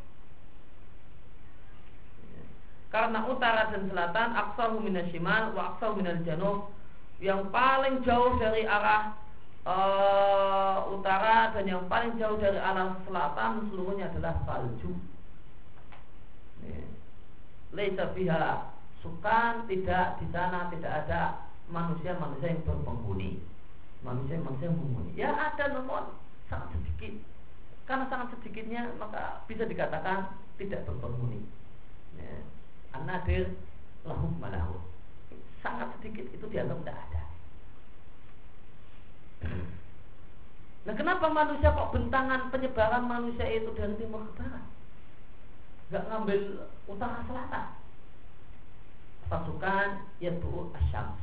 karena utara dan selatan aksaru minal shimal wa aksaru minal janub yang paling jauh dari arah uh, utara dan yang paling jauh dari arah selatan seluruhnya adalah salju. Laisa fiha sukan tidak di sana tidak ada manusia-manusia yang berpenghuni. Manusia-manusia yang menghuni. Ya ada namun sangat sedikit. Karena sangat sedikitnya maka bisa dikatakan tidak berpenghuni. Ya. Anadir lahum malahu. Sangat sedikit itu dianggap tidak ada. Nah kenapa manusia kok bentangan penyebaran manusia itu dari timur ke barat? Nggak ngambil utara selatan. Pasukan yaitu asyam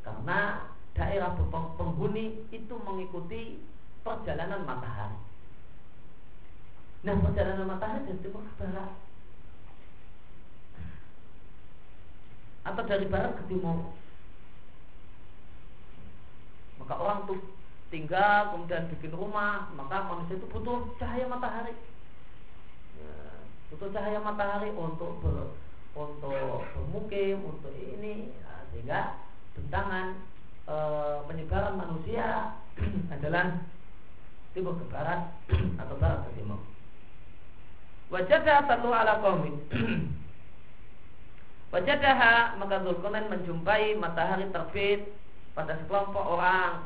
karena daerah penghuni itu mengikuti perjalanan matahari. Nah perjalanan matahari dari timur ke barat. Atau dari barat ke timur. Maka orang tuh tinggal kemudian bikin rumah maka manusia itu butuh cahaya matahari butuh cahaya matahari untuk ber, untuk bermukim untuk ini nah, sehingga bentangan e, penyebaran manusia adalah timur ke barat atau barat ke timur wajadah satu ala kaumin Wajadaha maka Zulkarnain menjumpai matahari terbit pada sekelompok orang.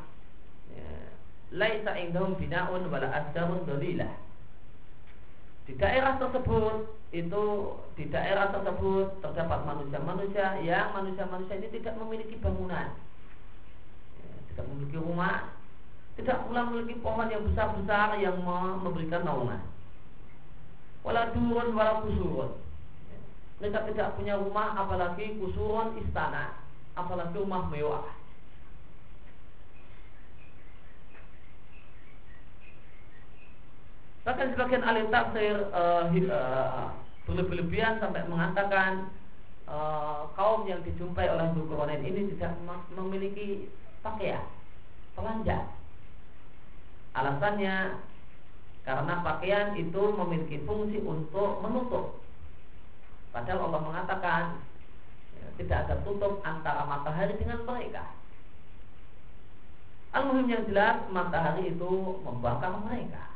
Ya. Laisa indahum binaun wala asdarun dolilah di daerah tersebut itu di daerah tersebut terdapat manusia-manusia yang manusia-manusia ini tidak memiliki bangunan. Ya, tidak memiliki rumah tidak pula memiliki pohon yang besar-besar yang memberikan naungan. Wala durun wala kusurun. Ya, mereka tidak punya rumah apalagi kusurun istana apalagi rumah mewah Bahkan sebagian ahli tafsir uh, uh, berlebihan sampai mengatakan uh, kaum yang dijumpai oleh Zulkarnain ini tidak memiliki pakaian, telanjang. Alasannya karena pakaian itu memiliki fungsi untuk menutup. Padahal Allah mengatakan ya, tidak ada tutup antara matahari dengan mereka. Al-Muhim yang jelas matahari itu membakar mereka.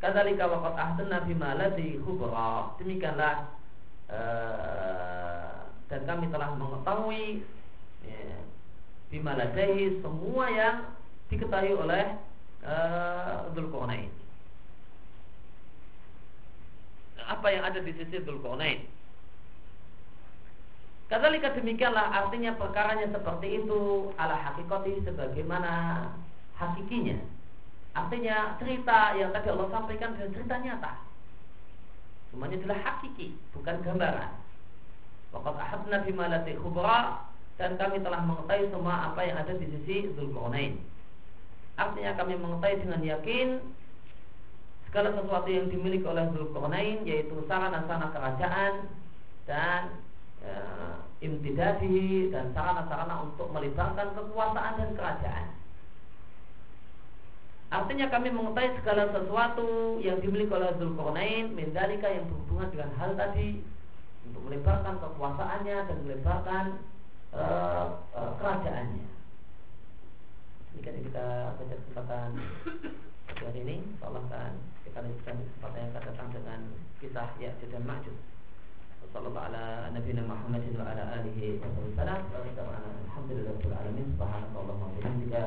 Kadzalika waqad ahsanna bima ladzi khubra. Demikianlah uh, dan kami telah mengetahui ya, ladaihi semua yang diketahui oleh uh. Apa yang ada di sisi Dzulqarnain. Kadzalika demikianlah artinya perkaranya seperti itu ala hakikati sebagaimana hakikinya Artinya cerita yang tadi Allah sampaikan adalah cerita nyata. Semuanya adalah hakiki, bukan gambaran. Waqad ahadna bima lati khubra dan kami telah mengetahui semua apa yang ada di sisi Zulkarnain. Artinya kami mengetahui dengan yakin segala sesuatu yang dimiliki oleh Zulkarnain yaitu sarana-sarana kerajaan dan ya, imtidadihi dan sarana-sarana untuk melibatkan kekuasaan dan kerajaan. Artinya kami mengetahui segala sesuatu yang dimiliki oleh Zulkarnain Mendalika yang berhubungan dengan hal tadi Untuk melebarkan kekuasaannya dan melebarkan uh, uh, kerajaannya Ini kan kita baca kesempatan hari ini. Allah kan kita lanjutkan kesempatan yang akan datang dengan kisah Ya'jud dan Ma'jud. Sallallahu ala Nabi Muhammad wa Alhamdulillah